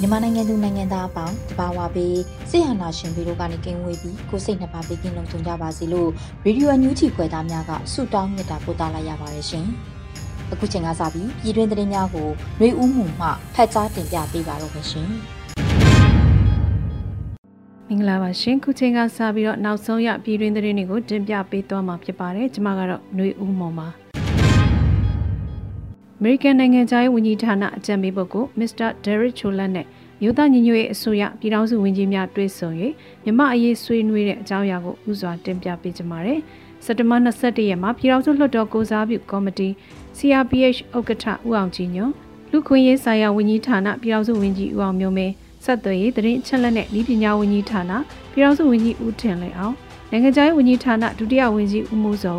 မြန်မာနိုင်ငံသူနိုင်ငံသားအပေါင်းတဘာဝပေးဆေးဟနာရှင်ပြည်တို့ကနေကင်းဝေးပြီးကိုစိတ်နှစ်ပါးပေးကင်းလုံးကြုံကြပါစေလို့ရေဒီယိုအန်ယူဂျီဖွယ်သားများကဆုတောင်းမြတ်တာပို့သလိုက်ရပါတယ်ရှင်။အခုချိန်ကစပြီးပြည်တွင်းသတင်းများကိုနှွေဦးမှုမှဖတ်ကြားတင်ပြပေးပါတော့မယ်ရှင်။မင်္ဂလာပါရှင်။ခုချိန်ကစပြီးတော့နောက်ဆုံးရပြည်တွင်းသတင်းတွေကိုတင်ပြပေးသွားမှာဖြစ်ပါတယ်။ကျွန်မကတော့နှွေဦးမှုပါ။ မေရိကန်နိုင်ငံသားရေးဝန်ကြီးဌာနအကြံပေးပုဂ္ဂိုလ်မစ္စတာဒယ်ရစ်ချိုလတ်နဲ့မြို့သားညီညွတ်ရေးအစိုးရပြည်ထောင်စုဝန်ကြီးများတွေ့ဆုံ၍မြမအရေးဆွေးနွေးတဲ့အကြောင်းအရာကိုဥစွာတင်ပြပေးကြပါမယ်။စက်တဘာ21ရက်မှာပြည်ထောင်စုလွှတ်တော်ကိုစားပြုကော်မတီ CRPH ဥက္ကဋ္ဌဦးအောင်ကြည်ညွန့်လူခွင့်ရေးဆိုင်ရာဝန်ကြီးဌာနပြည်ထောင်စုဝန်ကြီးဦးအောင်မျိုးမင်းဆက်သွယ်ရေးသတင်းအချက်အလက်နဲ့ဤပညာဝန်ကြီးဌာနပြည်ထောင်စုဝန်ကြီးဦးထင်လင်းအောင်နိုင်ငံခြားရေးဝန်ကြီးဌာနဒုတိယဝန်ကြီးဦးမိုးစော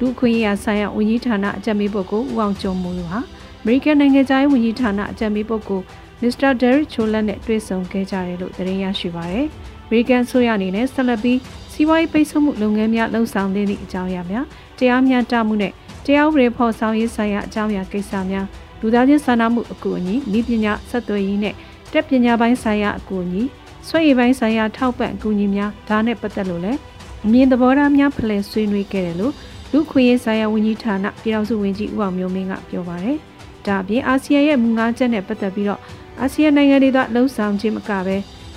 လူခွင့်ရေးဆိုင်ရာဝန်ကြီးဌာနအကြံပေးပုဂ္ဂိုလ်ဦးအောင်ကျော်မိုးတို့ဟာအမေရိကန်နိုင်ငံသားရေးဝန်ကြီးဌာနအကြံပေးပုဂ္ဂိုလ်မစ္စတာဒယ်ရစ်ချိုလက်နဲ့တွေ့ဆုံခဲ့ကြတယ်လို့သတင်းရရှိပါရယ်။အမေရိကန်ဆိုရအနေနဲ့ဆက်လက်ပြီးစီးပွားရေးပိတ်ဆို့မှုလုပ်ငန်းများလှုံ့ဆော်သည့်အကြောင်းအရာများတရားမျှတမှုနဲ့တရားဥပဒေဖော်ဆောင်ရေးဆိုင်ရာအကြောင်းအရာကိစ္စများလူသားချင်းစာနာမှုအကူအညီဤပညာဆက်သွယ်ရေးနဲ့တက်ပညာပိုင်းဆိုင်ရာအကူအညီဆွေးရည်ပိုင်းဆိုင်ရာထောက်ပံ့အကူအညီများဒါနဲ့ပတ်သက်လို့လည်းအမြင်သဘောထားများဖလှယ်ဆွေးနွေးခဲ့တယ်လို့ လူခွင့်ရေးဆိုင်ရာဝန်ကြီးဌာနပြည်ထောင်စုဝန်ကြီးဦးအောင်မျိုးမင်းကပြောပါရယ်။ဒါအပြင်အာဆီယံရဲ့မူငါးချက်နဲ့ပတ်သက်ပြီးတော့အာဆီယံနိုင်ငံတွေကလှုံ့ဆော်ခြင်းမကပဲ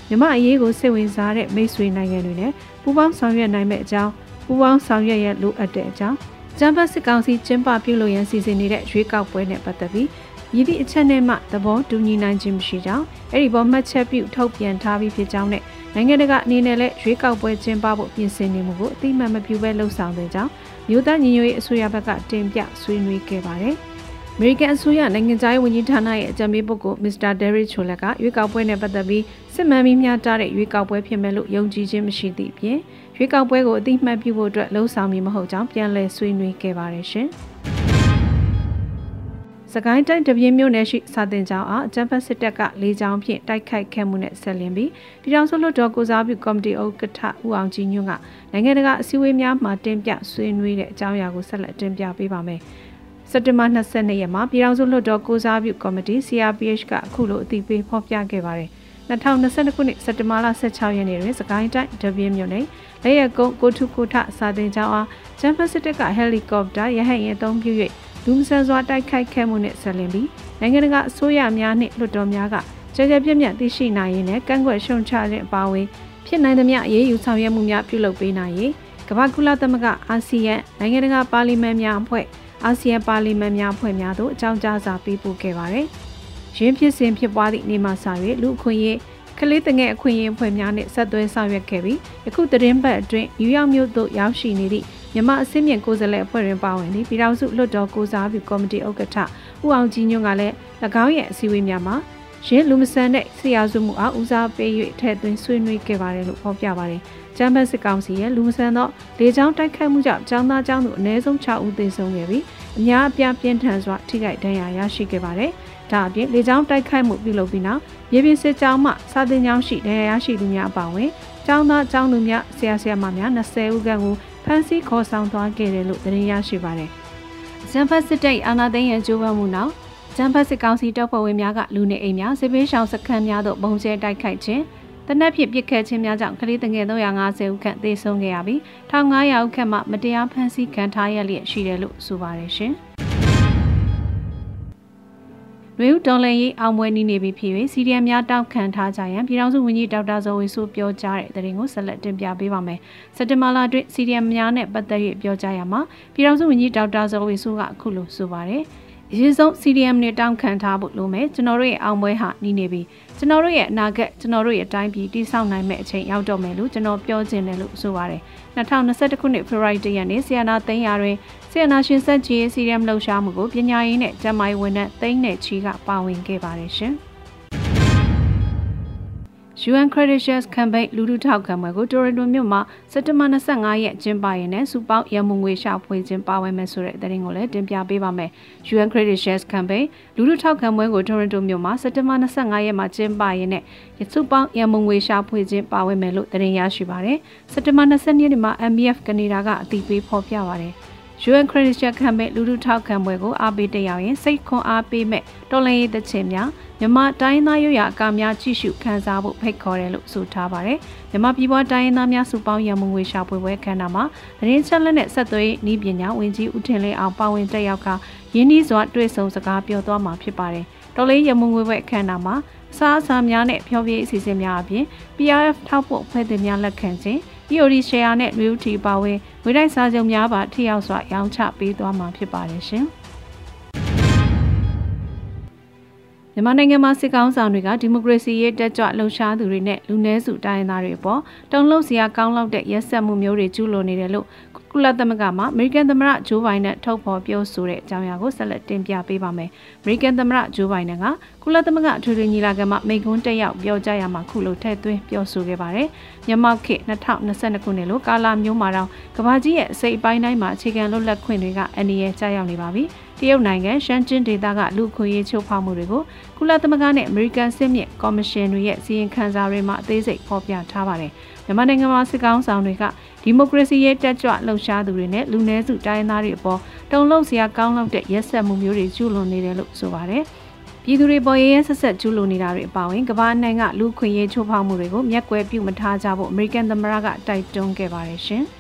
မြမအရေးကိုစိတ်ဝင်စားတဲ့မိတ်ဆွေနိုင်ငံတွေနဲ့ပူးပေါင်းဆောင်ရွက်နိုင်မဲ့အကြောင်းပူးပေါင်းဆောင်ရွက်ရလိုအပ်တဲ့အကြောင်းကျန်းဖတ်စစ်ကောင်စီကျင်းပပြုလုပ်ရန်စီစဉ်နေတဲ့ရွေးကောက်ပွဲနဲ့ပတ်သက်ပြီး ရည်သည့်အချက်နဲ့မှသဘောတူညီနိုင်ခြင်းမရှိကြောင်းအဲ့ဒီပေါ်မှတ်ချက်ပြုထုတ်ပြန်ထားပြီးဖြစ်ကြောင်းနဲ့နိုင်ငံတကာအနေနဲ့လည်းရွေးကောက်ပွဲကျင်းပဖို့ပြင်ဆင်နေမှုကိုအတိမတ်မပြုဘဲလှုံ့ဆော်တဲ့ကြောင်းမြို့သားညီညွတ်ရေးအစိုးရဘက်ကတင်ပြဆွေးနွေးခဲ့ပါတယ်။အမေရိကန်အစိုးရနိုင်ငံသားရေးဝန်ကြီးဌာနရဲ့အကြံပေးပုဂ္ဂိုလ်မစ္စတာဒယ်ရစ်ချိုလက်ကရွေးကောက်ပွဲနဲ့ပတ်သက်ပြီးစစ်မှန်ပြီးမျှတတဲ့ရွေးကောက်ပွဲဖြစ်မယ်လို့ယုံကြည်ခြင်းမရှိသည့်ပြင်ရွေးကောက်ပွဲကိုအတိအမှတ်ပြုဖို့အတွက်လှုံ့ဆော်မည်မဟုတ်ကြောင်းပြန်လည်ဆွေးနွေးခဲ့ပါတယ်ရှင်။ စကိုင်းတိုင်းတပြင်းမြို့နယ်ရှိစာတင်ကျောင်းအားအကြံဖတ်စစ်တပ်ကလေးချောင်းဖြင့်တိုက်ခိုက်ခဲ့မှုနဲ့ဆက်လင်းပြီးပြည်ထောင်စုလွှတ်တော်ကိုစားပြုကော်မတီဥက္ကဋ္ဌဦးအောင်ကြည်ညွန့်ကနိုင်ငံတကာအစည်းအဝေးများမှာတင်ပြဆွေးနွေးတဲ့အကြောင်းအရာကိုဆက်လက်တင်ပြပေးပါမယ်။စက်တင်ဘာ22ရက်မှာပြည်ထောင်စုလွှတ်တော်ကိုစားပြုကော်မတီ CRPH ကအခုလိုအသိပေးဖော်ပြခဲ့ပါတယ်။2022ခုနှစ်စက်တင်ဘာလ16ရက်နေ့တွင်စကိုင်းတိုင်းဒပြင်းမြို့နယ်လက်ရကုန်းကိုထုကိုထစာတင်ကျောင်းအားဂျမ်ဖက်စစ်တပ်ကဟယ်လီကော်ပတာရဟတ်ယာဉ်အသုံးပြု၍ လူမဆန်စွာတိုက်ခိုက်ခဲ့မှုနှင့်ဆက်လင်းပြီးနိုင်ငံတကာအစိုးရများနှင့်လွှတ်တော်များကကြကြပြည့်ပြည့်သိရှိနိုင်ရင်းနဲ့ကန့်ကွက်ရှုံချတဲ့အပါအဝင်ဖြစ်နိုင်သမျှအရေးယူဆောင်ရွက်မှုများပြုလုပ်ပေးနိုင်ရေးကမ္ဘာကုလသမဂ္ဂအာဆီယံနိုင်ငံတကာပါလီမန်များအဖွဲ့အာဆီယံပါလီမန်များဖွဲ့များသို့အကြောင်းကြားစာပေးပို့ခဲ့ပါတယ်။ရင်းဖြစ်စဉ်ဖြစ်ပွားသည့်နေ့မှစ၍လူအခွင့်အရေးကလေးတငယ်အခွင့်အရေးဖွဲ့များနှင့်ဆက်သွဲဆောင်ရွက်ခဲ့ပြီးယခုသတင်းပတ်အတွင်းနယူးယောက်မြို့သို့ရောက်ရှိနေသည့် မြမအစင်းမြင့်ကိုယ်စားလှယ်အဖွဲ့တွင်ပါဝင်သည့်ပြည်ထောင်စုလွှတ်တော်ကိုစားပြုကော်မတီဥက္ကဋ္ဌဦးအောင်ကြည်ညွန့်ကလည်း၎င်းရဲ့အစည်းအဝေးများမှာရင်းလူမဆန်တဲ့ဆရာစုမှုအားဦးစားပေး၍ထည့်သွင်းဆွေးနွေးခဲ့ပါတယ်လို့ဖော်ပြပါတယ်။ကျမ်းပတ်စစ်ကောင်စီရဲ့လူမဆန်သောလေကြောင်းတိုက်ခိုက်မှုကြောင့်ကျောင်းသားကျောင်းသူအနည်းဆုံး6ဦးသေဆုံးခဲ့ပြီးအများအပြားပြင်းထန်စွာထိခိုက်ဒဏ်ရာရရှိခဲ့ပါတယ်။ဒါအပြင်လေကြောင်းတိုက်ခိုက်မှုပြုလုပ်ပြီးနောက်မြေပြင်စစ်ကြောင်းမှစာသင်ကျောင်းရှိဒဏ်ရာရရှိသူများအပါအဝင်ကျောင်းသားကျောင်းသူများဆရာဆရာမများ20ဦးခန့်ကို ဖမ်းဆီးခေါ်ဆောင်သွားခဲ့တယ်လို့သတင်းရရှိပါတယ်။ဇမ်ဖတ်စစ်တပ်အာဏာသိမ်းရန်ကြိုးပမ်းမှုနောက်ဂျမ်ဖတ်စစ်ကောင်စီတပ်ဖွဲ့ဝင်များကလူနေအိမ်များစစ်ပေးရှောင်စခန်းများသို့ပုံကျဲတိုက်ခိုက်ခြင်းတနက်ဖြစ်ပစ်ခတ်ခြင်းများကြောင့်ကလေးတငယ်350ဦးခန့်သေဆုံးခဲ့ရပြီး1500ဦးခန့်မှမတရားဖမ်းဆီးခံထားရလျက်ရှိတယ်လို့ဆိုပါတယ်ရှင်။ နွေဦးတော်လန်ရေးအောင်ပွဲနေနေပြီဖြစ်၍စီရီယမ်များတောက်ခံထားကြရန်ပြည်ထောင်စုဝန်ကြီးဒေါက်တာဇော်ဝေဆိုပြောကြားတဲ့သတင်းကိုဆက်လက်တင်ပြပေးပါမယ်။စက်တင်ဘာလအတွင်းစီရီယမ်များနဲ့ပတ်သက်၍ပြောကြားရမှာပြည်ထောင်စုဝန်ကြီးဒေါက်တာဇော်ဝေဆိုကအခုလိုဆိုပါတယ်။အရင်ဆုံး CDM နဲ့တောင်းခံထားဖို့လိုမယ်ကျွန်တော်တို့ရဲ့အောင်ပွဲဟာနီးနေပြီကျွန်တော်တို့ရဲ့အနာဂတ်ကျွန်တော်တို့ရဲ့အတိုင်းပြည်တည်ဆောက်နိုင်မယ့်အချိန်ရောက်တော့မယ်လို့ကျွန်တော်ပြောချင်တယ်လို့ဆိုပါတယ်2021ခုနှစ် February 10ရက်နေ့ဆီယနာသိန်းရာတွင် ဆီယနာရှင်ဆက်ကြီး CDM လှုပ်ရှားမှုကိုပညာရေးနဲ့ကျန်းမာရေးဝန်ထမ်းသိန်းနဲ့ချီကပါဝင်ခဲ့ပါတယ်ရှင်။ UN Credit Shares Campaign လူထုထောက်ခံပွဲကိုတိုရန်တိုမြို့မှာစက်တင်ဘာ25ရက်ကျင်းပရင်းနဲ့စူပေါင်းရမုံငွေရှာဖွေခြင်းပါဝင်မယ်ဆိုတဲ့သတင်းကိုလည်းတင်ပြပေးပါမယ်။ UN Credit Shares Campaign လူထုထောက်ခံပွဲကိုတိုရန်တိုမြို့မှာစက်တင်ဘာ25ရက်မှာကျင်းပရင်းနဲ့စူပေါင်းရမုံငွေရှာဖွေခြင်းပါဝင်မယ်လို့သတင်းရရှိပါတယ်။စက်တင်ဘာ20ရက်နေ့မှာ MBF ကနေဒါကအတည်ပြုဖော်ပြပါတယ်။ UN Credit Share Campaign လူထုထောက်ခံပွဲကိုအားပေးတက်ရောက်ရင်စိတ်ခွန်အားပေးမဲ့တော်လှန်ရေးသချင်းများမြမတိုင်းသားရွရအကာများကြည့်ရှုခန်းစားဖို့ဖိတ်ခေါ်တယ်လို့ဆိုထားပါတယ်။မြမပြည်ပေါ်တိုင်းသားများစုပေါင်းရမုံငွေရှာဖွေပွဲခန်းနာမှာသတင်းချက်လက်နဲ့ဆက်သွယ်ဤပညာဝင်ကြီးဦးထင်လင်းအောင်ပါဝင်တက်ရောက်ကရင်းနှီးစွာတွေ့ဆုံစကားပြောသွားမှာဖြစ်ပါတယ်။တော်လေးရမုံငွေပွဲခန်းနာမှာစားအစာများနဲ့ဖြောပြည့်အစီအစဉ်များအပြင် PRF ထောက်ပို့ဖွဲ့သည်များလက်ခံခြင်း EOD share နဲ့ Realty ပါဝင်ဝေတိုက်စာချုပ်များပါထိရောက်စွာရောင်းချပေးသွားမှာဖြစ်ပါတယ်ရှင်။ မြန်မာနိုင်ငံမှာစစ်ကောင်ဆောင်တွေကဒီမိုကရေစီရေးတက်ကြွလှုပ်ရှားသူတွေနဲ့လူနည်းစုတိုင်းရင်းသားတွေအပေါ်တုံ့လှုပ်စရာကောင်းလောက်တဲ့ရက်စက်မှုမျိုးတွေကျူးလွန်နေတယ်လို့ကုလသမဂ္ဂမှာအမေရိကန်သမ္မတဂျိုးဘိုင်ဒန်ထုတ်ဖော်ပြောဆိုတဲ့အကြောင်းအရာကိုဆက်လက်တင်ပြပေးပါမယ်။အမေရိကန်သမ္မတဂျိုးဘိုင်ဒန်ကကုလသမဂ္ဂအထွေထွေညီလာခံမှာမိန့်ခွန်းတက်ရောက်ပြောကြားရမှာခုလိုထည့်သွင်းပြောဆိုခဲ့ပါတယ်။မြန်မာခေတ်2022ခုနှစ်လိုကာလမျိုးမှာတော့ကဘာကြီးရဲ့အစိပ်အပိုင်းတိုင်းမှာအခြေခံလွတ်လပ်ခွင့်တွေကအနည်းငယ်ကြာရောက်နေပါပြီ။ တရုတ်နိုင်ငံရှမ်းကျင်းဒေသကလူခွင့်ရေးချုပ်ဖောက်မှုတွေကိုကုလသမဂ္ဂနဲ့အမေရိကန်စစ်မြစ်ကော်မရှင်တွေရဲ့စီရင်ခံစာတွေမှာအသေးစိတ်ဖော်ပြထားပါတယ်။မြန်မာနိုင်ငံမှာစစ်ကောင်ဆောင်တွေကဒီမိုကရေစီရေးတက်ကြွလှုပ်ရှားသူတွေနဲ့လူနည်းစုတိုင်းသားတွေအပေါ်တုံ့လုံစရာကောင်းလောက်တဲ့ရက်စက်မှုမျိုးတွေကျူးလွန်နေတယ်လို့ဆိုပါတယ်။ပြည်သူတွေပေါ်ရဲရဲဆက်ဆက်ကျူးလွန်နေတာတွေအပါအဝင်ကမ္ဘာနိုင်ငံကလူခွင့်ရေးချိုးဖောက်မှုတွေကိုမျက်ကွယ်ပြုမထားကြဖို့အမေရိကန်သမ္မတကတိုက်တွန်းခဲ့ပါတယ်ရှင်။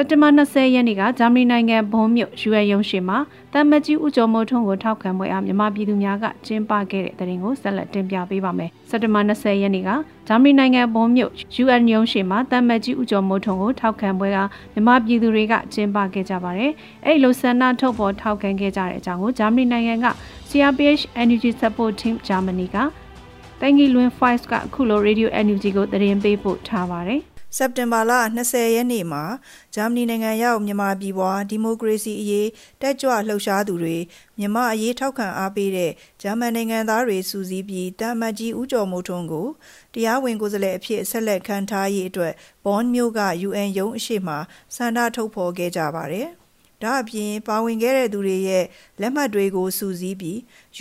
စက်တဘာ20ရက်နေ့ကဂျာမနီနိုင်ငံဘွန်မြို့ UN ရုံးရှိမှာတမ်မကြီးဦးကျော်မိုးထွန်းကိုထောက်ခံပွဲအားမြန်မာပြည်သူများကကျင်းပခဲ့တဲ့တဲ့ရင်ကိုဆက်လက်တင်ပြပေးပါမယ်။စက်တဘာ20ရက်နေ့ကဂျာမနီနိုင်ငံဘွန်မြို့ UN ရုံးရှိမှာတမ်မကြီးဦးကျော်မိုးထွန်းကိုထောက်ခံပွဲကမြန်မာပြည်သူတွေကကျင်းပခဲ့ကြပါတယ်။အဲ့လိုဆန္ဒထုတ်ပေါ်ထောက်ခံခဲ့ကြတဲ့အကြောင်းကိုဂျာမနီနိုင်ငံက CRPH Energy Support Team Germany ကတိုင်ဂီလွင်5ကအခုလို Radio Energy ကိုသတင်းပေးပို့ထားပါတယ်။ စက်တင်ဘာလ20ရက်နေ့မှာဂျာမနီနိုင်ငံရောက်မြန်မာပြည်ပွားဒီမိုကရေစီအရေးတက်ကြွလှုပ်ရှားသူတွေမြန်မာအရေးထောက်ခံအားပေးတဲ့ဂျာမန်နိုင်ငံသားတွေစုစည်းပြီးတာမတ်ကြီးဦးကျော်မိုးထွန်းကိုတရားဝင်ကိုယ်စားလှယ်အဖြစ်ဆက်လက်ခံထားရေးအတွက်ဘွန်မြို့က UN ရုံးအရှိမဆန္ဒထုတ်ဖော်ခဲ့ကြပါတယ်။ဒါအပြင်ပါဝင်ခဲ့တဲ့သူတွေရဲ့လက်မှတ်တွေကိုစုစည်းပြီး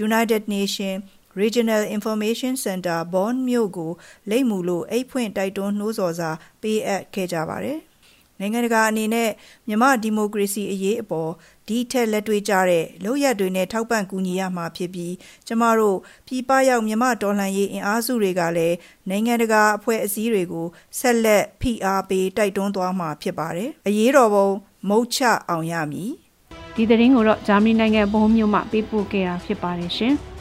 United Nation Regional Information Center Bonn မြို့ကိုလိပ်မူလို့အိတ်ဖွင့်တိုက်တွန်းနှိုးဆော်စာပေးအပ်ခဲ့ကြပါတယ်။နိုင်ငံတကာအနေနဲ့မြမဒီမိုကရေစီအရေးအပေါ်ဒီထက်လက်တွေ့ကြတဲ့လုပ်ရက်တွေနဲ့ထောက်ပံ့ကူညီရမှာဖြစ်ပြီးကျမတို့ပြည်ပရောက်မြမတော်လှန်ရေးအင်အားစုတွေကလည်းနိုင်ငံတကာအဖွဲ့အစည်းတွေကိုဆက်လက်ဖိအားပေးတိုက်တွန်းသွားမှာဖြစ်ပါတယ်။အရေးတော်ပုံမုတ်ချအောင်ရမည်။ဒီသတင်းကိုတော့ဂျာမနီနိုင်ငံဘုံမြို့မှပေးပို့ခဲ့တာဖြစ်ပါတယ်ရှင်။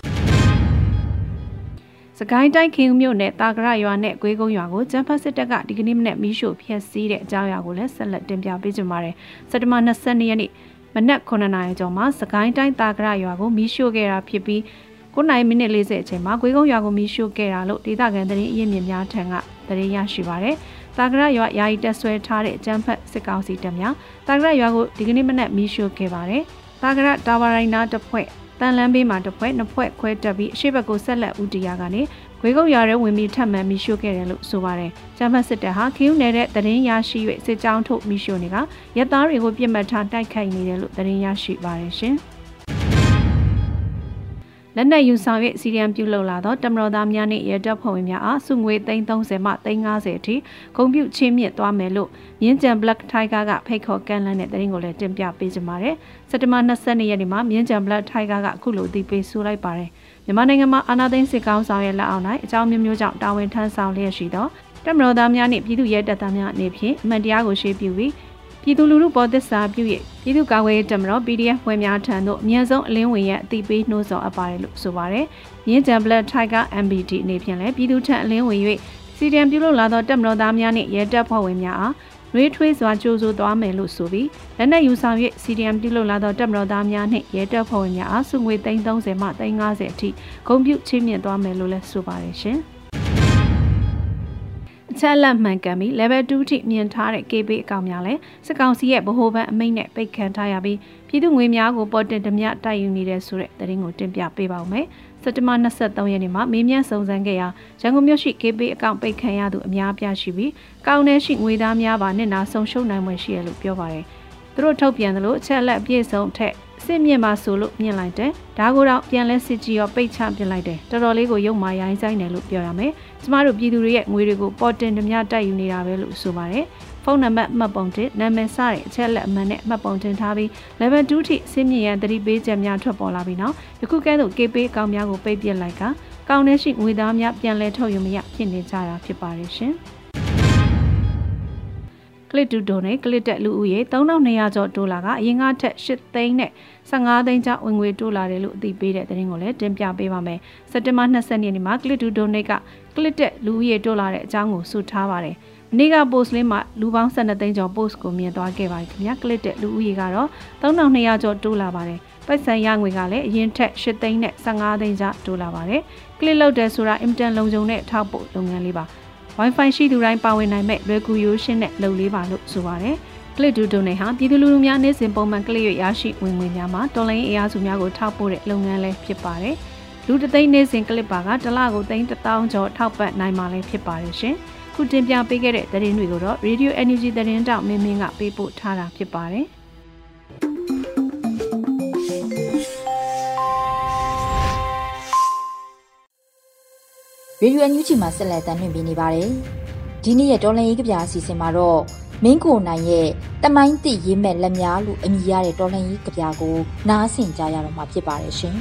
စကိုင်းတိုင်းခင်ဦးမြို့နယ်တာကရရွာနဲ့ကွေးကုန်းရွာကိုကျန်းဖတ်စစ်တပ်ကဒီကနေ့မနေ့မီးရှို့ဖျက်ဆီးတဲ့အကြောင်းအရာကိုလည်းဆက်လက်တင်ပြပေးကြပါမယ်။စက်တဘာ22ရက်နေ့မနက်9နာရီကျော်မှာစကိုင်းတိုင်းတာကရရွာကိုမီးရှို့ခဲ့တာဖြစ်ပြီး9နာရီမိနစ်40အချိန်မှာကွေးကုန်းရွာကိုမီးရှို့ခဲ့တာလို့ဒေသခံသတင်းအရင်းမြစ်များထံကသတင်းရရှိပါရယ်။တာကရရွာယာယီတက်ဆွဲထားတဲ့ကျန်းဖတ်စစ်ကောင်စီတပ်များတာကရရွာကိုဒီကနေ့မနက်မီးရှို့ခဲ့ပါတယ်။တာကရတာဝရိုင်နာတစ်ဖွဲ့ တန်လန်းဘေးမှာတစ်ဖွဲ့နှစ်ဖွဲ့ခွဲတက်ပြီးအရှိဘက်ကိုဆက်လက်ဦးတရားကနေဂွေကုတ်ရွာရဲဝင်ပြီးထပ်မံမိရှို့ခဲ့တယ်လို့ဆိုပါတယ်။ဂျမတ်စစ်တပ်ဟာခီးဦးနယ်တဲ့တရင်ရရှိ၍စစ်ကြောင်းထုတ်မိရှို့နေကရက်သားတွေကိုပြစ်မှတ်ထားတိုက်ခိုက်နေတယ်လို့တရင်ရရှိပါတယ်ရှင်။ လက်နက်ယူဆောင်၍စီရီယံပြုလုပ်လာသောတမတော်သားများနှင့်ရဲတပ်ဖွဲ့ဝင်များအားစုငွေ330မှ350အထိဂုံပြုချင်းမြင့်သွားမယ်လို့မြင်းကြံ Black Tiger ကဖိတ်ခေါ်ကန်လန်းတဲ့သတင်းကိုလည်းတင်ပြပေးကြပါမယ်။စက်တဘာ22ရက်နေ့မှာမြင်းကြံ Black Tiger ကအခုလိုအသိပေးဆိုလိုက်ပါတယ်။မြန်မာနိုင်ငံမှာအာဏာသိမ်းစစ်ကောင်ဆောင်ရဲ့လက်အောက်၌အကြောင်းမျိုးမျိုးကြောင့်တာဝန်ထမ်းဆောင်လျက်ရှိသောတမတော်သားများနှင့်ပြည်သူရဲတပ်သားများအနေဖြင့်အမှန်တရားကိုရှေ့ပြပြီး ပြည်သူလူထုပေါ်သစ္စာပြု၍ပြည်သူ့ကာကွယ်ရေးတပ်မတော် PDF ဖွဲ့များထံသို့အမြန်ဆုံးအလင်းဝင်ရအသိပေးနှိုးဆော်အပ်ပါတယ်လို့ဆိုပါတယ်။ရင်းကြံ Black Tiger MBD အနေဖြင့်လည်းပြည်သူထံအလင်းဝင်၍စီဒီအမ်ပြုလုပ်လာသောတပ်မတော်သားများနှင့်ရဲတပ်ဖွဲ့ဝင်များအားရွေးထွေးစွာကြိုးဆိုသွားမယ်လို့ဆိုပြီးလက်နက်ယူဆောင်၍ CDM ပြုလုပ်လာသောတပ်မတော်သားများနှင့်ရဲတပ်ဖွဲ့ဝင်များအားစုငွေ330မှ350အထိဂုဏ်ပြုချီးမြှင့်သွားမယ်လို့လည်းဆိုပါတယ်ရှင်။ အချက်လက်မှန်ကန်ပြီး level 2ထိမြင်ထားတဲ့ KB အကောင့်များလည်းစစ်ကောင်စီရဲ့ဗဟိုဘဏ်အမိန့်နဲ့ပိတ်ခံထားရပြီးပြည်သူငွေများကိုပေါ်တင်ဓမြတိုက်ယူနေတဲ့ဆိုတဲ့သတင်းကိုတင်ပြပေးပါောင်းမယ်။စက်တဘာ23ရက်နေ့မှာမေးမြန်းစုံစမ်းခဲ့ရာရန်ကုန်မြို့ရှိ KB အကောင့်ပိတ်ခံရသူအများပြားရှိပြီးကောင်းထဲရှိငွေသားများပါနဲ့နာဆုံးရှုံးနိုင်ွယ်ရှိရလို့ပြောပါတယ်။သူတို့ထုတ်ပြန်သလိုအချက်လက်အပြည့်စုံထက် စစ်မြင့်ပါဆိုလို့မြင်လိုက်တယ်ဒါကိုတော့ပြန်လဲစစ်ကြီးရောပိတ်ချပြလိုက်တယ်တော်တော်လေးကိုရုပ်မာရိုင်းဆိုင်တယ်လို့ပြောရမယ်ကျမတို့ပြည်သူတွေရဲ့ငွေတွေကိုပေါ်တင်ဓမြတိုက်ယူနေတာပဲလို့ဆိုပါတယ်ဖုန်းနံပါတ်မှတ်ပုံတင်နာမည်စတဲ့အချက်လက်အမှန်နဲ့မှတ်ပုံတင်ထားပြီး level 2ထိစစ်မြင့်ရန်သတိပေးချက်များထွက်ပေါ်လာပြီးနောက်ယခုကဲ့သို့ KP အကောင့်များကိုပိတ်ပစ်လိုက်ကကောင်းတဲ့ရှိငွေသားများပြန်လဲထုတ်ယူမရဖြစ်နေကြတာဖြစ်ပါတယ်ရှင်။ ကလစ်တူဒိုနဲ့ကလစ်တက်လူဦးရေ3200ကျော်ဒေါ်လာကအရင်ကထက်8သိန်းနဲ့15သိန်းကျပ်ဝင်ငွေတိုးလာတယ်လို့အသိပေးတဲ့သတင်းကိုလည်းတင်ပြပေးပါမယ်။စက်တင်ဘာ20ရက်နေ့မှာကလစ်တူဒိုနဲ့ကကလစ်တက်လူဦးရေတိုးလာတဲ့အကြောင်းကိုဆိုထားပါတယ်။မနေ့က post လေးမှာလူပေါင်း12သိန်းကျော် post ကိုမြင်သွားခဲ့ပါတယ်ခင်ဗျာ။ကလစ်တက်လူဦးရေကတော့3200ကျော်တိုးလာပါတယ်။ပိုက်ဆံရငွေကလည်းအရင်ထက်8သိန်းနဲ့15သိန်းကျပ်တိုးလာပါတယ်။ကလစ်လောက်တယ်ဆိုတာအင်တန်လုံခြုံတဲ့ထောက်ပို့လုပ်ငန်းလေးပါ။ Wi-Fi ရှိသူတိုင်းပါဝင်နိုင်မဲ့လွယ်ကူရိုးရှင်းတဲ့လုပ်လေးပါလို့ဆိုပါတယ်။ကလစ်ဒူဒိုနေဟာပြည်သူလူထုများနေ့စဉ်ပုံမှန်ကလစ်ရရရှိဝင်ငွေများမှာတော်လိုင်းအင်အားစုများကိုထောက်ပို့တဲ့လုပ်ငန်းလည်းဖြစ်ပါတယ်။လူတသိန်းနေ့စဉ်ကလစ်ပါကတစ်လကိုသိန်း1000ကျော်ထောက်ပံ့နိုင်မှာလည်းဖြစ်ပါတယ်ရှင်။ခုတင်ပြပေးခဲ့တဲ့သတင်းတွေကိုတော့ Radio Energy သတင်းတောက်မင်းမင်းကပေးပို့ထားတာဖြစ်ပါတယ်။ ရေဒီယိုအန်ယူဂျီမှာဆက်လက်တင်ပြနေပါတယ်။ဒီနေ့ရဲ့တော်လန်ရေးကဗျာအစီအစဉ်မှာတော့မင်းကိုနိုင်ရဲ့တမိုင်းတိရေးမဲ့လက်များလို့အမည်ရတဲ့တော်လန်ရေးကဗျာကိုနားဆင်ကြရတော့မှာဖြစ်ပါတယ်ရှင်။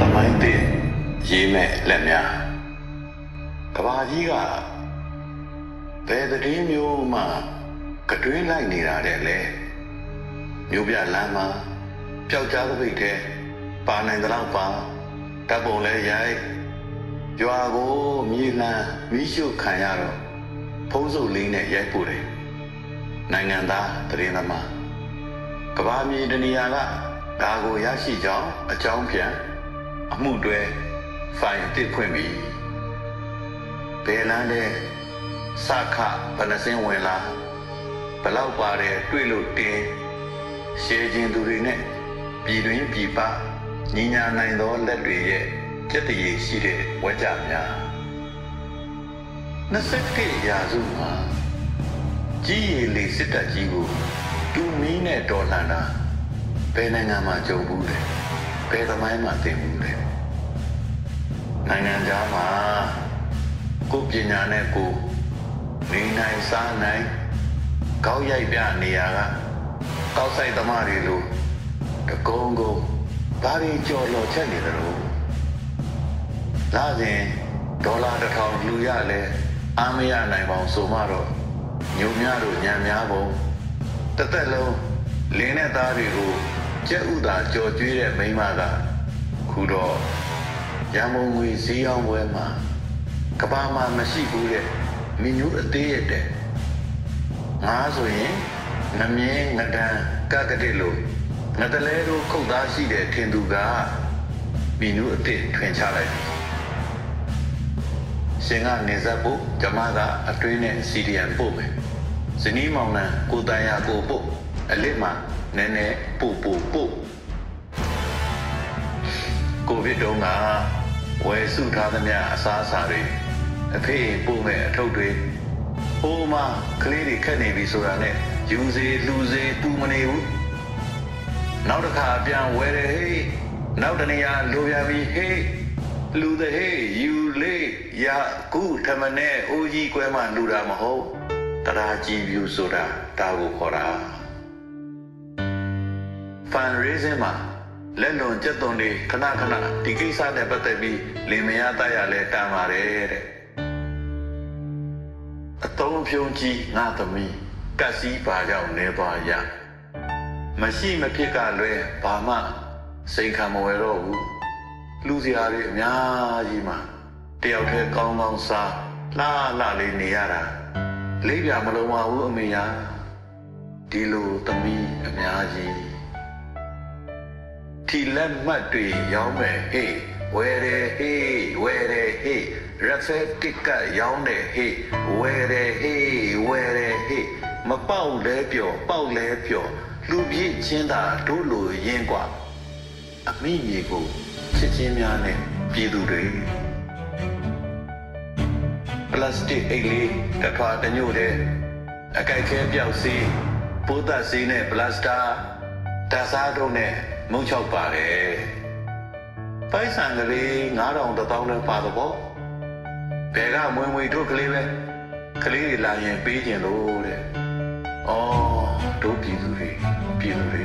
တမိုင်းတိရေးမဲ့လက်များကဘာကြီးကဘယ်တည်းမျိုးမှကတွင်းလိုက်နေတာတဲ့လေမျိုးပြလမ်းမှာပျောက်ကြားသပိတ်တဲ့ ပါနိုင်တဲ့လောက်ပါတပ်ပုံလဲရိုက်ရွာကိုမြေလန်းမိရှုခံရတော့ဖုံးစုပ်လေးနဲ့ရိုက်ပို့တယ်နိုင်ငံသားတရင်သမားကဘာမြေတနေရာကဒါကိုရရှိကြောင်းအကြောင်းပြန်အမှုတွဲဖိုင်တစ်ဖွင့်ပြီးဘယ်လန်းတဲ့စခဘယ်နှစင်းဝင်လာဘလောက်ပါတယ်တွေ့လို့တင်းရှေးခြင်းသူတွေနဲ့ပြည်တွင်းပြည်ပ ညီညာနိုင်သောလက်တွေရဲ့ကြက်တရေရှိတဲ့ဝကြများ21ရာစုမှာကြီးရည်လေးစစ်တပ်ကြီးကိုတူမီးနဲ့တော်လှန်တာဘယ်နိုင်ငံမှာကြုံဘူးလဲဘယ်သမိုင်းမှာသင်ဘူးလဲနိုင်ငံသားမှာကိုပညာနဲ့ကိုနေနိုင်စားနိုင်ကောက်ရိုက်ပြနေရကကောက်ဆိုင်သမားတွေလိုတကုံကုံ ဘာတွေကြော်လော်ချက်နေသလိုလာစဉ်ဒေါ်လာတစ်ထောင်လူရလဲအားမရနိုင်ပါအောင်ဆိုမှတော့ညုံများတို့ညံများပုံတသက်လုံးလင်းတဲ့သားတွေကိုကြက်ဥသာကြော်ကျွေးတဲ့မိန်းမကခုတော့ရမုံငွေဈေးအောင်ပွဲမှာကဘာမှမရှိဘူးတဲ့မင်းမျိုးအသေးရတဲ့ငါဆိုရင်ငမြင်းငဒန်ကကတိလို့ ငတလဲတို့ခုတ်သားရှိတဲ့ထင်သူကမိနုအစ်စ်ထွင်ချလိုက်ပြီရှင်ကနေဆက်ဖို့ဂျမကအတွင်းနဲ့စီဒီယန်ပို့မယ်ဇနီးမောင်နှံကိုတန်ရကိုပို့အလစ်မှာနည်းနည်းပို့ပို့ပို့ကိုဗစ်တုန်းကဝယ်စုထားသမျှအစားအစာတွေအဖေပို့မဲ့အထုပ်တွေဟိုးမကလေးတွေခက်နေပြီဆိုတာနဲ့ယူစေလူစေပူမနေဘူး နောက်တစ်ခါပြန်ဝဲတယ်ဟေးနောက်တနေရာလိုပြန်ပြီဟေးလူတဲ့ဟေးယူလေးရကုထမနဲ့အိုးကြီးကွဲမှလူတာမဟုတ်တရားကြည်ပြူဆိုတာဒါကိုခေါ်တာ fundraising မှာလက်လွန်ကြက်သွန်တွေခဏခဏဒီကိစ္စနဲ့ပတ်သက်ပြီးလင်မယားတရလဲတန်ပါတယ်တဲ့သုံးဖြုံကြီးငါသမီးကတ်စည်းပါကြောင့်နေသွားရ မရှိမဖြစ်ကလွဲဘာမှစိန်ခံမဝယ်တော့ဘူးလူစရာတွေအများကြီးမှာတယောက်တည်းကောင်းကောင်းစားလှလှလေးနေရတာလေးပြမလုံးပါဘူးအမေယာဒီလိုသမီးအများကြီးထီလက်မှတ်တွေရောင်းမယ်ဟေးဝယ်တယ်ဟေးဝယ်တယ်ဟေးရက်ဖက်တစ်ကရောင်းတယ်ဟေးဝယ်တယ်ဟေးဝယ်တယ်ဟေးမပေါက်လဲပျော်ပေါက်လဲပျော် လူပြည့်ချင်းသာတို့လိုရင်းกว่าအမိမြေကိုချစ်ချင်းများနဲ့ပြည်သူတွေပလတ်စတစ်အိတ်လေးတစ်ထွာတစ်ညို့တဲ့အကြိုက်ခဲပြောက်စီးပိုးသက်စီးနဲ့ပလတ်စတာတစားတို့နဲ့မုံချောက်ပါတယ်ပိုက်ဆံကလေး9000တောင်းလည်းပါတော့ဘယ်ကမွေမွေတို့ကလေးပဲကလေးတွေလာရင်ပေးကျင်လို့တဲ့။ အော်တို့ပြည်သူတွေပြည်သူတွေ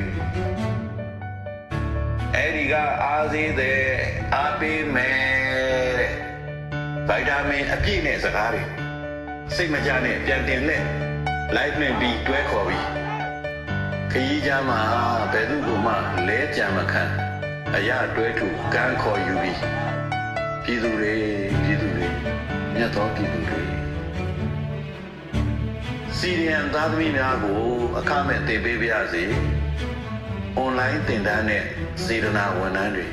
အဲ့ဒီကအားသေးတဲ့အားပေးမယ်တဲ့။ဗိုက်တာမင်အပြည့်နဲ့စကားတွေစိတ်မကြနဲ့ပြန်တင်လက် live နဲ့ပြီးတွဲခေါ်ပြီးခရီးကြမှာဘယ်သူ့ကိုမှလဲကြံမခံအရာတွဲထူကန်းခေါ်ယူပြီးပြည်သူတွေပြည်သူတွေမြတ်သောပြည်သူတွေ စီရီယန်သားသမီးများကိုအခမဲ့တင်ပေးပါရစေ။ online သင်တန်းနဲ့စေတနာဝန်ထမ်းတွေ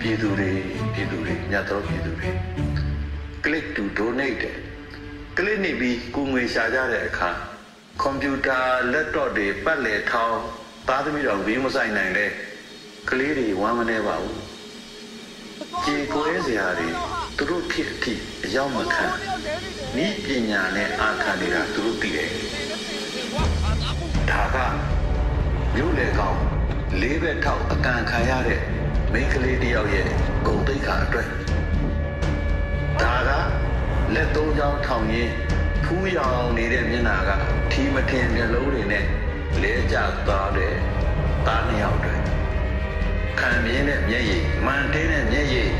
ပြည်သူတွေပြည်သူတွေမြတ်သောပြည်သူတွေ click to donate တဲ့ click နေပြီးကိုငွေရှာကြတဲ့အခါကွန်ပျူတာ laptop တွေပတ်လည်ထောင်းသားသမီးတော်ဘေးမဆိုင်နိုင်တဲ့ကလေးတွေဝမ်းမနေပါဘူး။ကြေကွဲစရာတွေ သူတို့ဖြစ်အထိအရောက်မခံဤပညာနဲ့အာခံနေတာသူတို့သိတယ်ဒါကမြို့လေကောင်လေးဘက်ထောက်အကန်ခံရတဲ့မိန်းကလေးတယောက်ရဲ့ဂုံတိတ်ခါအတွက်ဒါကလက်သုံးချောင်းထောင်ရင်းဖူးရောင်နေတဲ့မျက်နှာကထီမထင်မျက်လုံးတွေနဲ့လဲကျသွားတဲ့သားနှစ်ယောက်တွေခံမြင်တဲ့မျက်ရည်မှန်တင်းတဲ့မျက်ရည်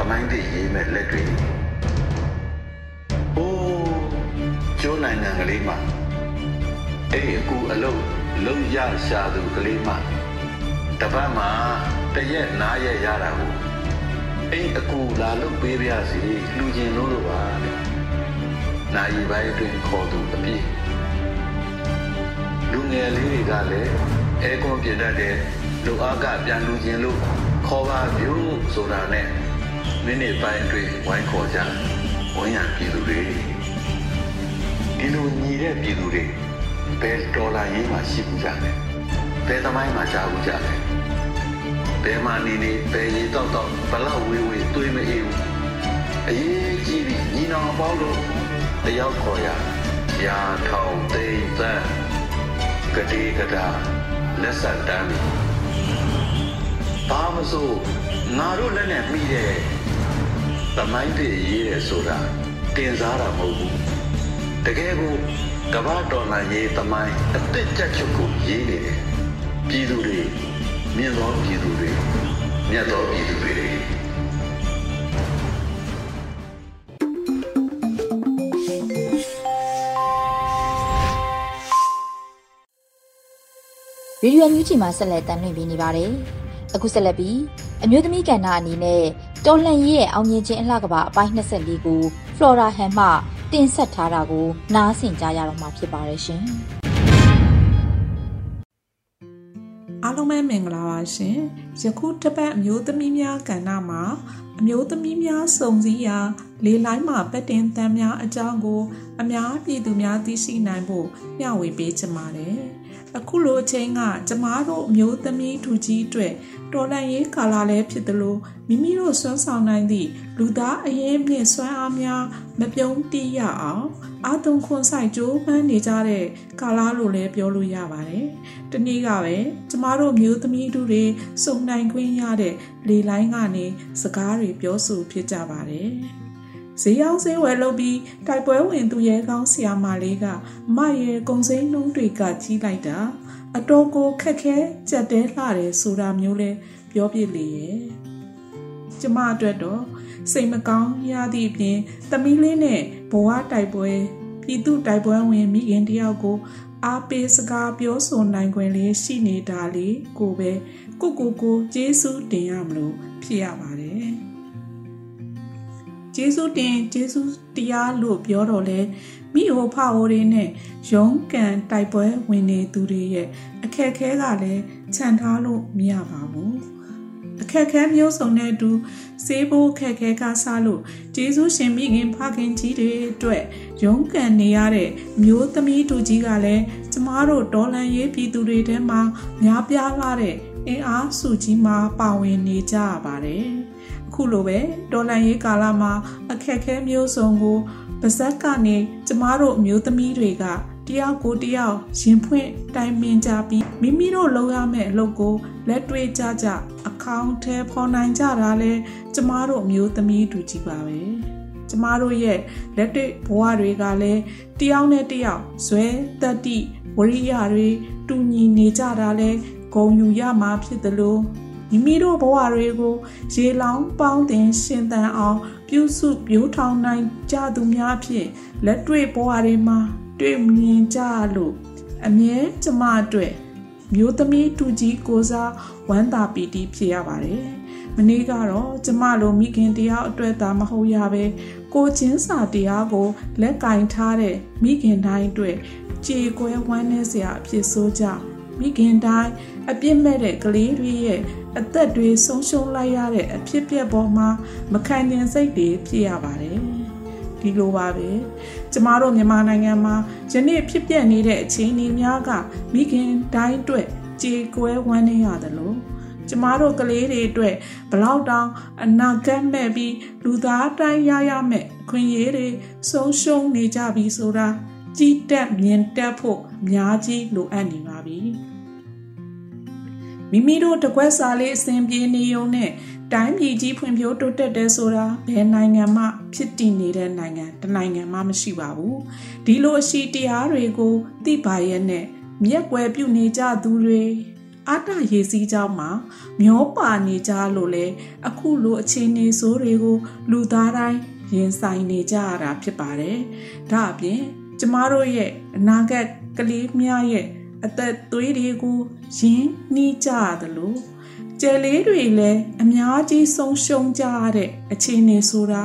သမိုင်းတည်ရေးမဲ့လက်တွေအိုးကျွန်းနိုင်ငံကလေးမှာအဲ့ဒီအကူအလုံးလုံးရရှာသူကလေးမှာတပတ်မှာတရက်နားရက်ရတာကိုအဲ့အကူလာလို့ပေးပြစီလူချင်းလို့လို့ပါတဲ့နိုင်ပိုင်းအတွင်းခေါ်သူအပြည့်လူငယ်လေးတွေကလည်းအဲကွန်ပြတတ်တဲ့လူအားကပြန်လူချင်းလို့ခေါ်ပါပြုဆိုတာနဲ့ မိနစ်ပိုင်းအတွင်းဝိုင်းခေါ်ကြဝန်ရပြည်သူတွေဒီလိုညီတဲ့ပြည်သူတွေဘယ်ဒေါ်လာရေးမှရှိဘူးကြတယ်ဘယ်သမိုင်းမှကြားဘူးကြတယ်ဘယ်မှာနေနေဘယ်ရီတော့တော့ဘလောက်ဝေးဝေးတွေးမအေးဘူးအရေးကြီးပြီးညီနောင်ပေါင်းလို့တယောက်ခေါ်ရရာထောင်သိမ့်သန်းကတိကတာလက်ဆက်တမ်းဘာမဆိုငါတို့လက်နဲ့မိတဲ့ သမိုင်းပြည့်ရေးတယ်ဆိုတာတင်စားတာမဟုတ်ဘူးတကယ်ကိုကမ္ဘာတော်လှန်ရေးသမိုင်းအစ်စ်ချက်ချုပ်ကိုရေးနေတယ်ပြည်သူတွေမြင့်သောပြည်သူတွေမြတ်သောပြည်သူတွေရေဒီယိုမြူးချီမှာဆက်လက်တင်ပြနေပါတယ်။အခုဆက်လက်ပြီးအမျိုးသမီးကဏ္ဍအနေနဲ့ တော်လှန်ရေးရဲ့အောင်မြင်ခြင်းအလှကပအပိုင်း24ကို Flora Han မှတင်ဆက်ထားတာကိုနားဆင်ကြရတော့မှာဖြစ်ပါတယ်ရှင်။အားလုံးပဲမင်္ဂလာပါရှင်။ယခုတစ်ပတ်အမျိုးသမီးများကဏ္ဍမှာအမျိုးသမီးများစုံစည်းရာလေလိုင်းမှာပတ်တင်တန်းများအကြောင်းကို အများပြည်သူများသိရှိနိုင်ဖို့မျှဝေပေးချင်ပါတယ်။ အခုလိုအချိန်ကကျမတို့အမျိုးသမီးထူကြီးအတွက်တော်လန့်ရေးကာလလည်းဖြစ်သလိုမိမိတို့စွမ်းဆောင်နိုင်သည့်လူသားအရင်မြင့်စွမ်းအားများမပြုံးတိရအောင်အာတုံခွန်ဆိုင်ကြိုးပမ်းနေကြတဲ့ကာလလို့လည်းပြောလို့ရပါတယ်။ဒီနေ့ကပဲကျမတို့မျိုးသမီးတို့တွေစုံနိုင်ခွင့်ရတဲ့လေလိုင်းကနေစကားတွေပြောဆိုဖြစ်ကြပါတယ်။ ဈေးရောက်ဈေးဝယ်လုပ်ပြီးတိုက်ပွဲဝင်သူရဲကောင်းဆရာမလေးကမရဲ့ကုံစိမ်းနှုံးတွေကကြီးလိုက်တာအတော်ကိုခက်ခဲကြက်တဲလှတယ်ဆိုတာမျိုးလဲပြောပြလေရဲ့ကျမအတွက်တော့စိတ်မကောင်းရသည့်အပြင်သမီးလေးနဲ့ဘဝတိုက်ပွဲပြည်သူတိုက်ပွဲဝင်မိခင်တယောက်ကိုအားပေးစကားပြောဆိုနိုင်ခွင့်လေးရှိနေတာလေကိုပဲကိုကိုကိုကျေးဇူးတင်ရမလို့ဖြစ်ရပါတယ် ကျေးဇူးတင်ကျေးဇူးတရားလို့ပြောတော့လဲမိဟိုဖဟိုတွေနဲ့ရုံးကန်တိုက်ပွဲဝင်နေသူတွေရဲ့အခက်ခဲကလည်းခြံထားလို့မရပါဘူးအခက်ခဲမျိုးစုံနဲ့အတူစေးဖို့ခက်ခဲကစားလို့ဂျေဇုရှင်မိခင်ဖခင်ကြီးတွေအတွက်ရုန်းကန်နေရတဲ့မျိုးသမီးတို့ကြီးကလည်းကျမတို့ဒေါ်လန်ရေးပြည်သူတွေထဲမှာများပြားလာတဲ့အင်အားစုကြီးမှာပါဝင်နေကြရပါတယ်အ ခုလိုပဲဒေါ်လန်ရေးကာလမှာအခက်ခဲမျိုးစုံကိုပါဇက်ကနေကျမတို့အမျိုးသမီးတွေကတယောက်ကိုတယောက်ရင်ဖွင့်တိုင်ပင်ကြပြီးမိမိတို့လုပ်ရမယ့်အလုပ်ကိုလက်တွေ့ကြကြအကောင့်ထဲပေါ်နိုင်ကြတာလဲကျမတို့အမျိုးသမီးတူကြီးပါပဲကျမတို့ရဲ့လက်တွေ့ဘဝတွေကလည်းတယောက်နဲ့တယောက်ဇွဲတတိဝရိယတွေတူညီနေကြတာလဲဂုံယူရမှာဖြစ်တယ်လို့ မိမိတို့ဘဝတွေကိုရေလောင်းပေါင်းတင်ရှင်သန်အောင် ပြုစုပြိုးထောင်နိုင်ကြသူများဖြင့်လက်တွေ့ဘဝတွေမှာတွေ့မြင်ကြလို့အမြဲကျမအတွက်မျိုးသမီးတူကြီးကိုစားဝမ်းသာပီတိဖြစ်ရပါတယ်။မနေ့ကတော့ကျမလိုမိခင်တရားအတွက်သာမဟုတ်ရပဲကိုချင်းစာတရားကိုလက်ကင်ထားတဲ့မိခင်တိုင်းအတွက်ကြေကွဲဝမ်းနည်းစရာအဖြစ်ဆိုကြမိခင်တိုင်းအပြစ်မဲ့တဲ့ကလေးတွေရဲ့ အသက်တွေဆုံးရှုံးလိုက်ရတဲ့အဖြစ်ပြက်ပေါ်မှာမခံကျင်စိတ်တွေဖြစ်ရပါတယ်ဒီလိုပါပဲကျမတို့မြန်မာနိုင်ငံမှာယနေ့ဖြစ်ပျက်နေတဲ့အခြေအနေများကမိခင်တိုင်းအတွက်ကြေကွဲဝမ်းနေရတယ်လို့ကျမတို့ကလေးတွေအတွက်ဘလောက်တောင်အနာဂတ်မဲ့ပြီးလူသားတိုင်းရရမဲ့အခွင့်အရေးတွေဆုံးရှုံးနေကြပြီဆိုတာကြည်တက်မြင်တက်ဖို့အများကြီးလိုအပ်နေပါပြီ မိမိတို့တကွက်စာလေးအစဉ်ပြေနေုံနဲ့တိုင်းပြည်ကြီးဖွံ့ဖြိုးတိုးတက်တယ်ဆိုတာဘယ်နိုင်ငံမှ ဖြစ်တည်နေတဲ့နိုင်ငံတနိုင်ငံမှမရှိပါဘူးဒီလိုအရှိတရားတွေကိုသိပါရဲ့နဲ့မျက်ွယ်ပြုနေကြသူတွေအတ္တရေစည်းကြောင်းမှာမျောပါနေကြလို့လေအခုလိုအခြေအနေဆိုးတွေကို လူသားတိုင်းရင်ဆိုင်နေကြရတာဖြစ်ပါတယ်ဒါအပြင်ကျမတို့ရဲ့အနာဂတ်ကလေးများရဲ့ အသက်သွေးတွေကိုရင်းနှီးကြရတယ်လို့ကျယ်လေးတွေလည်းအများကြီးဆုံးရှုံးကြရတဲ့အခြေအနေဆိုတာ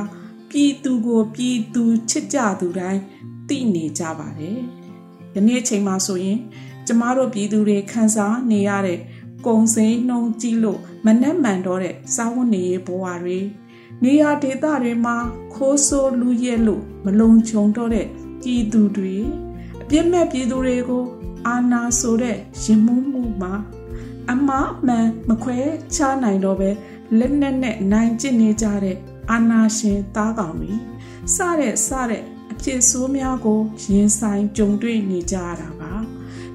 ပြည်သူကိုပြည်သူချစ်ကြသူတိုင်းသိနေကြပါတယ်။ယနေ့အချိန်မှာဆိုရင် ကျမတို့ပြည်သူတွေခံစားနေရတဲ့ကုံစိမ်းနှုံကြီးလို့မနှက်မှန်တော့တဲ့စာဝတ်နေရေးဘဝတွေနေရာဒေသတွေမှာခိုးဆိုးလူရဲလို့မလုံခြုံတော့တဲ့ပြည်သူတွေအပြစ်မဲ့ပြည်သူတွေကို အာနာဆိုတဲ့ရင်မှုမှုမှာအမအမှန်မခွဲခြားနိုင်တော့ပဲလက်နဲ့နဲ့နိုင်ကျင့်နေကြတဲ့အာနာရှင်သားကောင်တွေစတဲ့စတဲ့အဖြစ်ဆိုးများကိုရင်ဆိုင်ကြုံတွေ့နေကြရတာပါ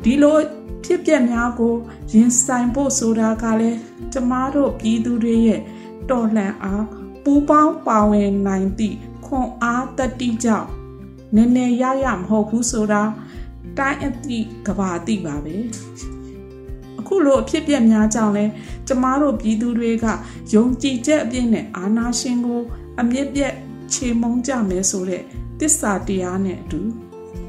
ဒီလိုဖြစ်ပျက်များကိုရင်ဆိုင်ဖို့ဆိုတာကလည်းကျမတို့ပြည်သူတွေရဲ့တော်လှန်အားပူပေါင်းပါဝင်နိုင်သည့်ခွန်အားတတိကြောင့်နည်းနည်းရရမဟုတ်ဘူးဆိုတာ တိုင်းအသည့်ကဘာအသည့်ပါပဲအခုလိုအဖြစ်ပြက်များကြောင့်လဲကျမတို့ပြည်သူတွေကယုံကြည်ချက်အပြည့်နဲ့အာနာရှင်ကိုအမြင့်ပြက်ခြေမုံကြမယ်ဆိုတဲ့တစ္ဆာတရားနဲ့အတူ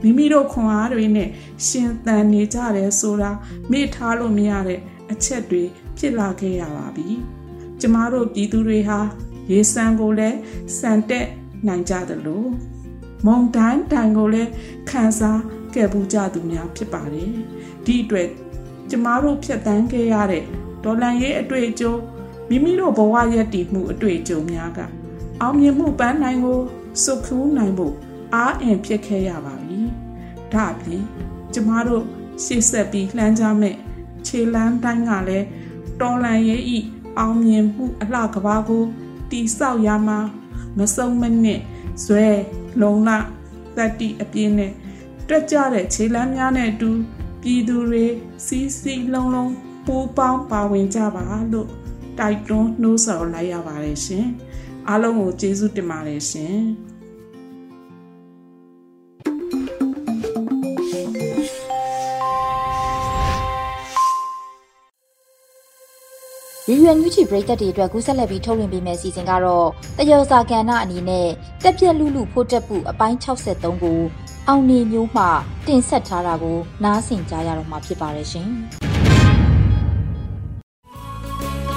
မိမိတို့ခွန်အားတွေနဲ့ရှင်သန်နေကြတယ်ဆိုတာမေ့ထားလို့မရတဲ့အချက်တွေဖြစ်လာခဲ့ရပါပြီကျမတို့ပြည်သူတွေဟာရေစံကိုလည်းစံတက်နိုင်ကြတယ်လို့မုံတိုင်းတိုင်ကိုလည်းခံစား ခဲ့ပူးကြသူများဖြစ်ပါတယ်ဒီအတွက်ကျမတို့ဖြတ်တန်းခဲ့ရတဲ့ဒေါ်လန်ရေးအတွေ့အကြုံမိမိတို့ဘဝရက်တည်မှုအတွေ့အကြုံများကအောင်မြင်မှုပန်းနိုင်ကိုစုခူးနိုင်ဖို့အားအင်ဖြစ်ခဲ့ရပါပြီ။ဒါအပြင်ကျမတို့ရှေ့ဆက်ပြီးလှမ်းကြမဲ့ခြေလမ်းတိုင်းကလည်းတော်လန်ရဲ့ဤအောင်မြင်မှုအလှကဘာကိုတိဆောက်ရမှာမဆုံးမနစ်ဇွဲလုံလသတ္တိအပြင်းနဲ့ တွက်ကြတဲ့ခြေလမ်းများနဲ့အတူပြည်သူတွေစီးစီးလုံးလုံးပူပေါင်းပါဝင်ကြပါလို့တိုက်တွန်းနှိုးဆော်လိုက်ရပါတယ်ရှင်အားလုံးကိုကျေးဇူးတင်ပါတယ်ရှင်ရွရွညူချီပရိသတ်တွေအတွက်ကူးဆက်လက်ပြီးထုတ်လွှင့်ပေးမယ့်စီစဉ်ကတော့တယောစာကဏ္ဍအနေနဲ့တက်ပြက်လူလူဖို့တက်ပူအပိုင်း63ကို အောင်နေမျိုးမှတင်ဆက်ထားတာကိုနားဆင်ကြရတော့မှာဖြစ်ပါတယ်ရှင်။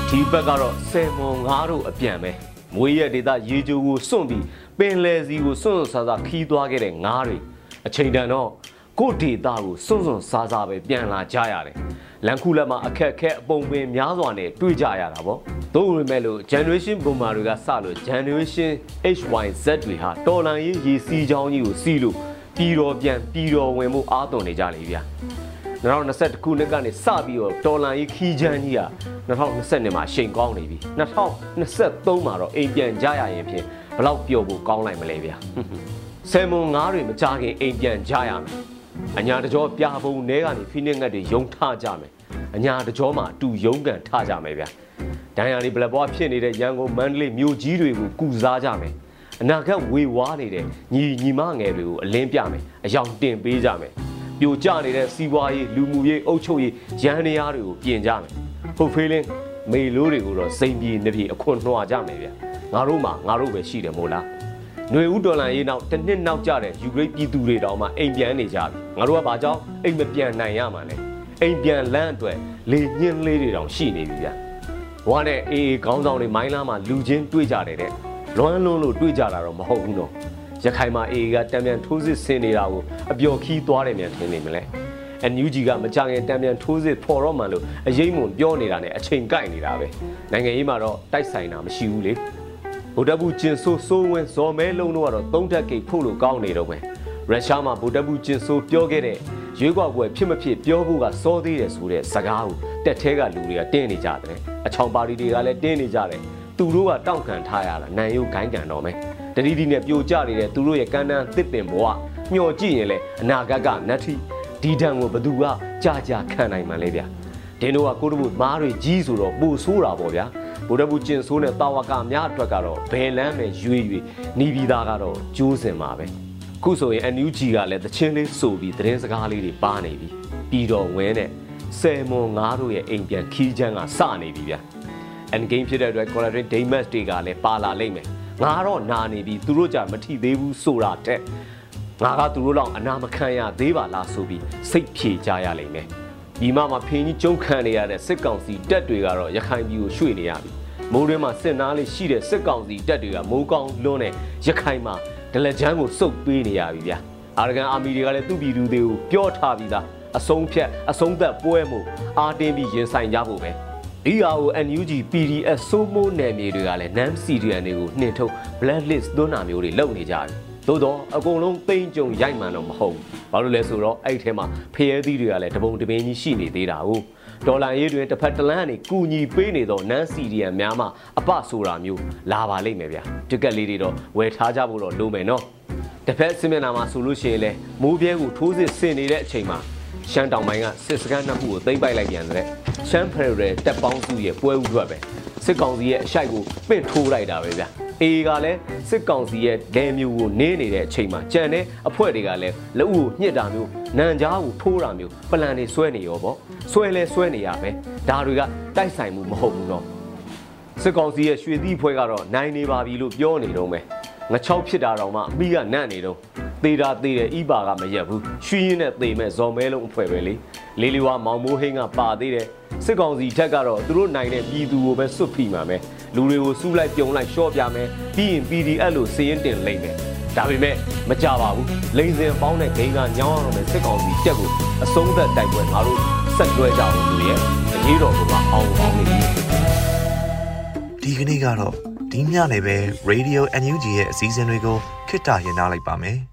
ဒီဘက်ကတော့ဆယ်မွန်ငါးတို့အပြန်ပဲမွေးရဒေတာရေကြိုကိုစွန့်ပြီးပင်လယ်စီကိုစွန့်စွန့်စားစားခီးသွားခဲ့တဲ့ငါးတွေအချိန်တန်တော့ကိုဒေတာကိုစွန့်စွန့်စားစားပဲပြန်လာကြရတယ်လန်ခုလက်မှာအခက်အခဲအပုံပင်များစွာနဲ့တွေ့ကြရတာပေါ့သို့ပေမဲ့လို့ generation boomer တွေကစလို့ generation HYZ တွေဟာတော်လန်ရေးရေစီးချောင်းကြီးကိုစီးလို့ ပြည်တော်ပြန်ပြည်တော်ဝင်မှုအားသွန်နေကြလေဗျာ2021ခုနှစ်ကနေစပြီးတော့ဒေါ်လာကြီးခီးချမ်းကြီးဟာ2020မှာရှိန်ကောင်းနေပြီ2023မှာတော့အိမ်ပြန်ကြရရင်ဖြင့်ဘလောက်ပျော်ဖို့ကောင်းလိုက်မလဲဗျာဆယ်မွန်ငါးတွေမကြခင်အိမ်ပြန်ကြရမယ်အညာတကြောပြာပုံနဲကနေဖိနစ်ငတ်တွေယုံထကြမယ်အညာတကြောမှာအတူယုံကန်ထကြမယ်ဗျာဒိုင်ယာလီဘလက်ဘွားဖြစ်နေတဲ့ရန်ကုန်မန္တလေးမြို့ကြီးတွေကိုကုစားကြမယ် အနာဂတ်ဝေဝါးနေတဲ့ညီညီမငယ်တွေကိုအလင်းပြမယ်အယောင်တင်ပေးကြမယ်ပြိုကျနေတဲ့စီးပွားရေးလူမှုရေးအုပ်ချုပ်ရေးရန်နေရာတွေကိုပြင်ကြမယ်ဟုတ်ဖေးလင်းမေလိုးတွေကိုတော့စိန်ပြေနေပြေအခွန်နှွာကြမယ်ဗျငါတို့မှငါတို့ပဲရှိတယ်မို့လားຫນွေဦးဒေါ်လာရေးနောက်တစ်နှစ်နောက်ကျတဲ့ယူကရိန်းပြည်သူတွေတောင်မှအိမ်ပြန်နေကြပြီငါတို့ကဘာကြောင့်အိမ်မပြန်နိုင်ရမှာလဲအိမ်ပြန်လမ်းအတွက်လေညှင်းလေးတွေတောင်ရှိနေပြီဗျဝါနဲ့အေးအေးခေါင်းဆောင်တွေမိုင်းလားမှာလူချင်းတွေ့ကြတယ်တဲ့ လွမ်းလွန်းလို့တွေ့ကြတာတော့မဟုတ်ဘူးနော်ရခိုင်မှာအေးကတံပြန်ထိုးစစ်ဆင်နေတာကိုအပျော်ခီးသွားတယ်မြန်ထင်နေမလဲအန်ယူဂျီကမကြခင်တံပြန်ထိုးစစ်ဖော်တော့မှလို့အရေးမွန်ပြောနေတာနဲ့အချိန်ကိုက်နေတာပဲနိုင်ငံရေးမှာတော့တိုက်ဆိုင်တာမရှိဘူးလေဗုဒ္ဓဘူးကျင်ဆိုးစိုးဝင်းဇော်မဲလုံးတို့ကတော့သုံးထက်ကိတ်ဖို့လို့ကောင်းနေတော့ပဲရုရှားမှာဗုဒ္ဓဘူးကျင်ဆိုးပြောခဲ့တဲ့ရွေးကောက်ပွဲဖြစ်မဖြစ်ပြောဖို့ကစောသေးတယ်ဆိုတဲ့စကားကိုတက်သေးကလူတွေကတင်းနေကြတယ်အချောင်ပါတီတွေကလည်းတင်းနေကြတယ် သူတို့ကတောင့်ခံထားရတာနန်ယုတ်ဂိုင်းကန်တော့မယ်တတိတိနဲ့ပြိုကျနေတဲ့သူတို့ရဲ့ကမ်းတန်းသစ်ပင်ဘဝမျောကြည့်ရင်လေအနာဂတ်ကနတ်ထီဒီတန်ကိုဘသူကကြာကြာခံနိုင်မှလဲဗျာဒင်းတို့ကကိုတဘူးမားတွေကြီးဆိုတော့ပူဆိုးတာပေါ့ဗျာဗုဒ္ဓဘူးကျင်ဆိုးတဲ့တာဝကများအတွက်ကတော့ဘယ်လမ်းပဲရွေရွေနီးပြီးသားကတော့ကျိုးစင်ပါပဲခုဆိုရင် NUG ကလည်းတချင်းလေးဆိုပြီးသတင်းစကားလေးတွေပါနေပြီပြီးတော့ဝင်းနဲ့ဆယ်မွန်ငါးတို့ရဲ့အိမ်ပြန်ခီးချမ်းကစနေပြီဗျာ end game ဖြစ်တဲ့အတွက် quality day match တွေကလည်းပါလာလိမ့်မယ်ငါတော့နာနေပြီသူတို့ကြမထိသေးဘူးဆိုတာတဲ့ငါကသူတို့လောက်အနာမခံရသေးပါလားဆိုပြီးစိတ်ဖြေကြရလိမ့်မယ်ဒီမှာမှာဖင်းကြီးကျုံခံနေရတဲ့စစ်ကောင်စီတပ်တွေကတော့ရခိုင်ပြည်ကိုရွှေ့နေရပြီမိုးတွင်းမှာစစ်နားလေးရှိတဲ့စစ်ကောင်စီတပ်တွေကမိုးကောင်းလွန်းတဲ့ရခိုင်မှာဒလကြမ်းကိုစုပ်ပေးနေရပြီဗျာအာရကန်အာမီတွေကလည်းသူ့ပြည်သူတွေကိုပြောထားပြီးသားအဆုံးဖြတ်အဆုံးသက်ပွဲမှုအားတင်းပြီးရင်ဆိုင်ကြဖို့ပဲ ဒီဟာကို NUG PDF စိုးမိုးနယ်မြေတွေကလည်း NAM CDN တွေကိုနှင်ထုတ် blacklist သွန်းတာမျိုးတွေလုပ်နေကြတယ်သို့တော့အကုန်လုံးပိန်ကြုံရိုက်မှန်တော့မဟုတ်ဘူးဘာလို့လဲဆိုတော့အဲ့ထဲမှာဖျဲသီးတွေကလည်းတပုံတပင်းကြီးရှိနေသေးတာဟုတ်ဒေါ်လာရေးတွင်တစ်ဖက်တစ်လမ်းကနေကူညီပေးနေတော့နန်းစီဒီယံများမှအပဆိုတာမျိုးလာပါလိမ့်မယ်ဗျာတက်ကက်လေးတွေတော့ဝယ်ထားကြဖို့တော့လိုမယ်နော်တစ်ဖက်စစ်မျက်နှာမှာဆိုလို့ရှိရင်လေမိုးပြဲကိုထိုးစစ်ဆင်နေတဲ့အချိန်မှာ ရှမ်းတောင်ပိုင်းကစစ်စခန်းနှစ်ခုကိုသိမ်းပိုက်လိုက်ပြန်တဲ့ရှမ်းဖရယ်တက်ပေါင်းစုရဲ့ပွဲဥထွက်ပဲစစ်ကောင်စီရဲ့အရှိုက်ကိုပင့်ထိုးလိုက်တာပဲဗျာအေကလည်းစစ်ကောင်စီရဲ့ဒဲမျိုးကိုနင်းနေတဲ့အချိန်မှာကြံတဲ့အဖွဲ့တွေကလည်းလက်ဦးကိုညှစ်တာမျိုးနန်ကြားကိုထိုးတာမျိုးပလန်တွေဆွဲနေရောပေါ့ဆွဲလဲဆွဲနေရပဲဒါတွေကတိုက်ဆိုင်မှုမဟုတ်ဘူးတော့စစ်ကောင်စီရဲ့ရွှေသီးဖွဲ့ကတော့နိုင်နေပါပြီလို့ပြောနေတော့မယ်ငချောက်ဖြစ်တာတော့မှအမိကနန့်နေတော့ သေးတာသေးတယ်ဤပါကမရက်ဘူးရွှီရင်နဲ့သေမဲ့ဇော်မဲလုံးအဖွဲ့ပဲလေလေးလေးဝါမောင်မိုးဟင်းကပါသေးတယ်စစ်ကောင်စီထက်ကတော့သူတို့နိုင်တဲ့ပြည်သူကိုပဲစွတ်ဖိမှာပဲလူတွေကိုစူးလိုက်ပြုံလိုက်ရှော့ပြမယ်ပြီးရင် PDF လို့စီရင်တင်လိမ့်မယ်ဒါပေမဲ့မကြပါဘူးလိန်စင်ပေါင်းတဲ့ဂိမ်းကညောင်းရတော့မယ်စစ်ကောင်စီတက်ကိုအဆုံးသက်တိုက်ပွဲငါတို့ဆက်တွဲကြအောင်လို့ရဲ့အရေးတော်ကအောင်အောင်နေပြီဒီကနေ့ကတော့ဒီညနေပဲ Radio NUG ရဲ့အစည်းအဝေးတွေကိုခਿੱတရရနိုင်ပါမယ်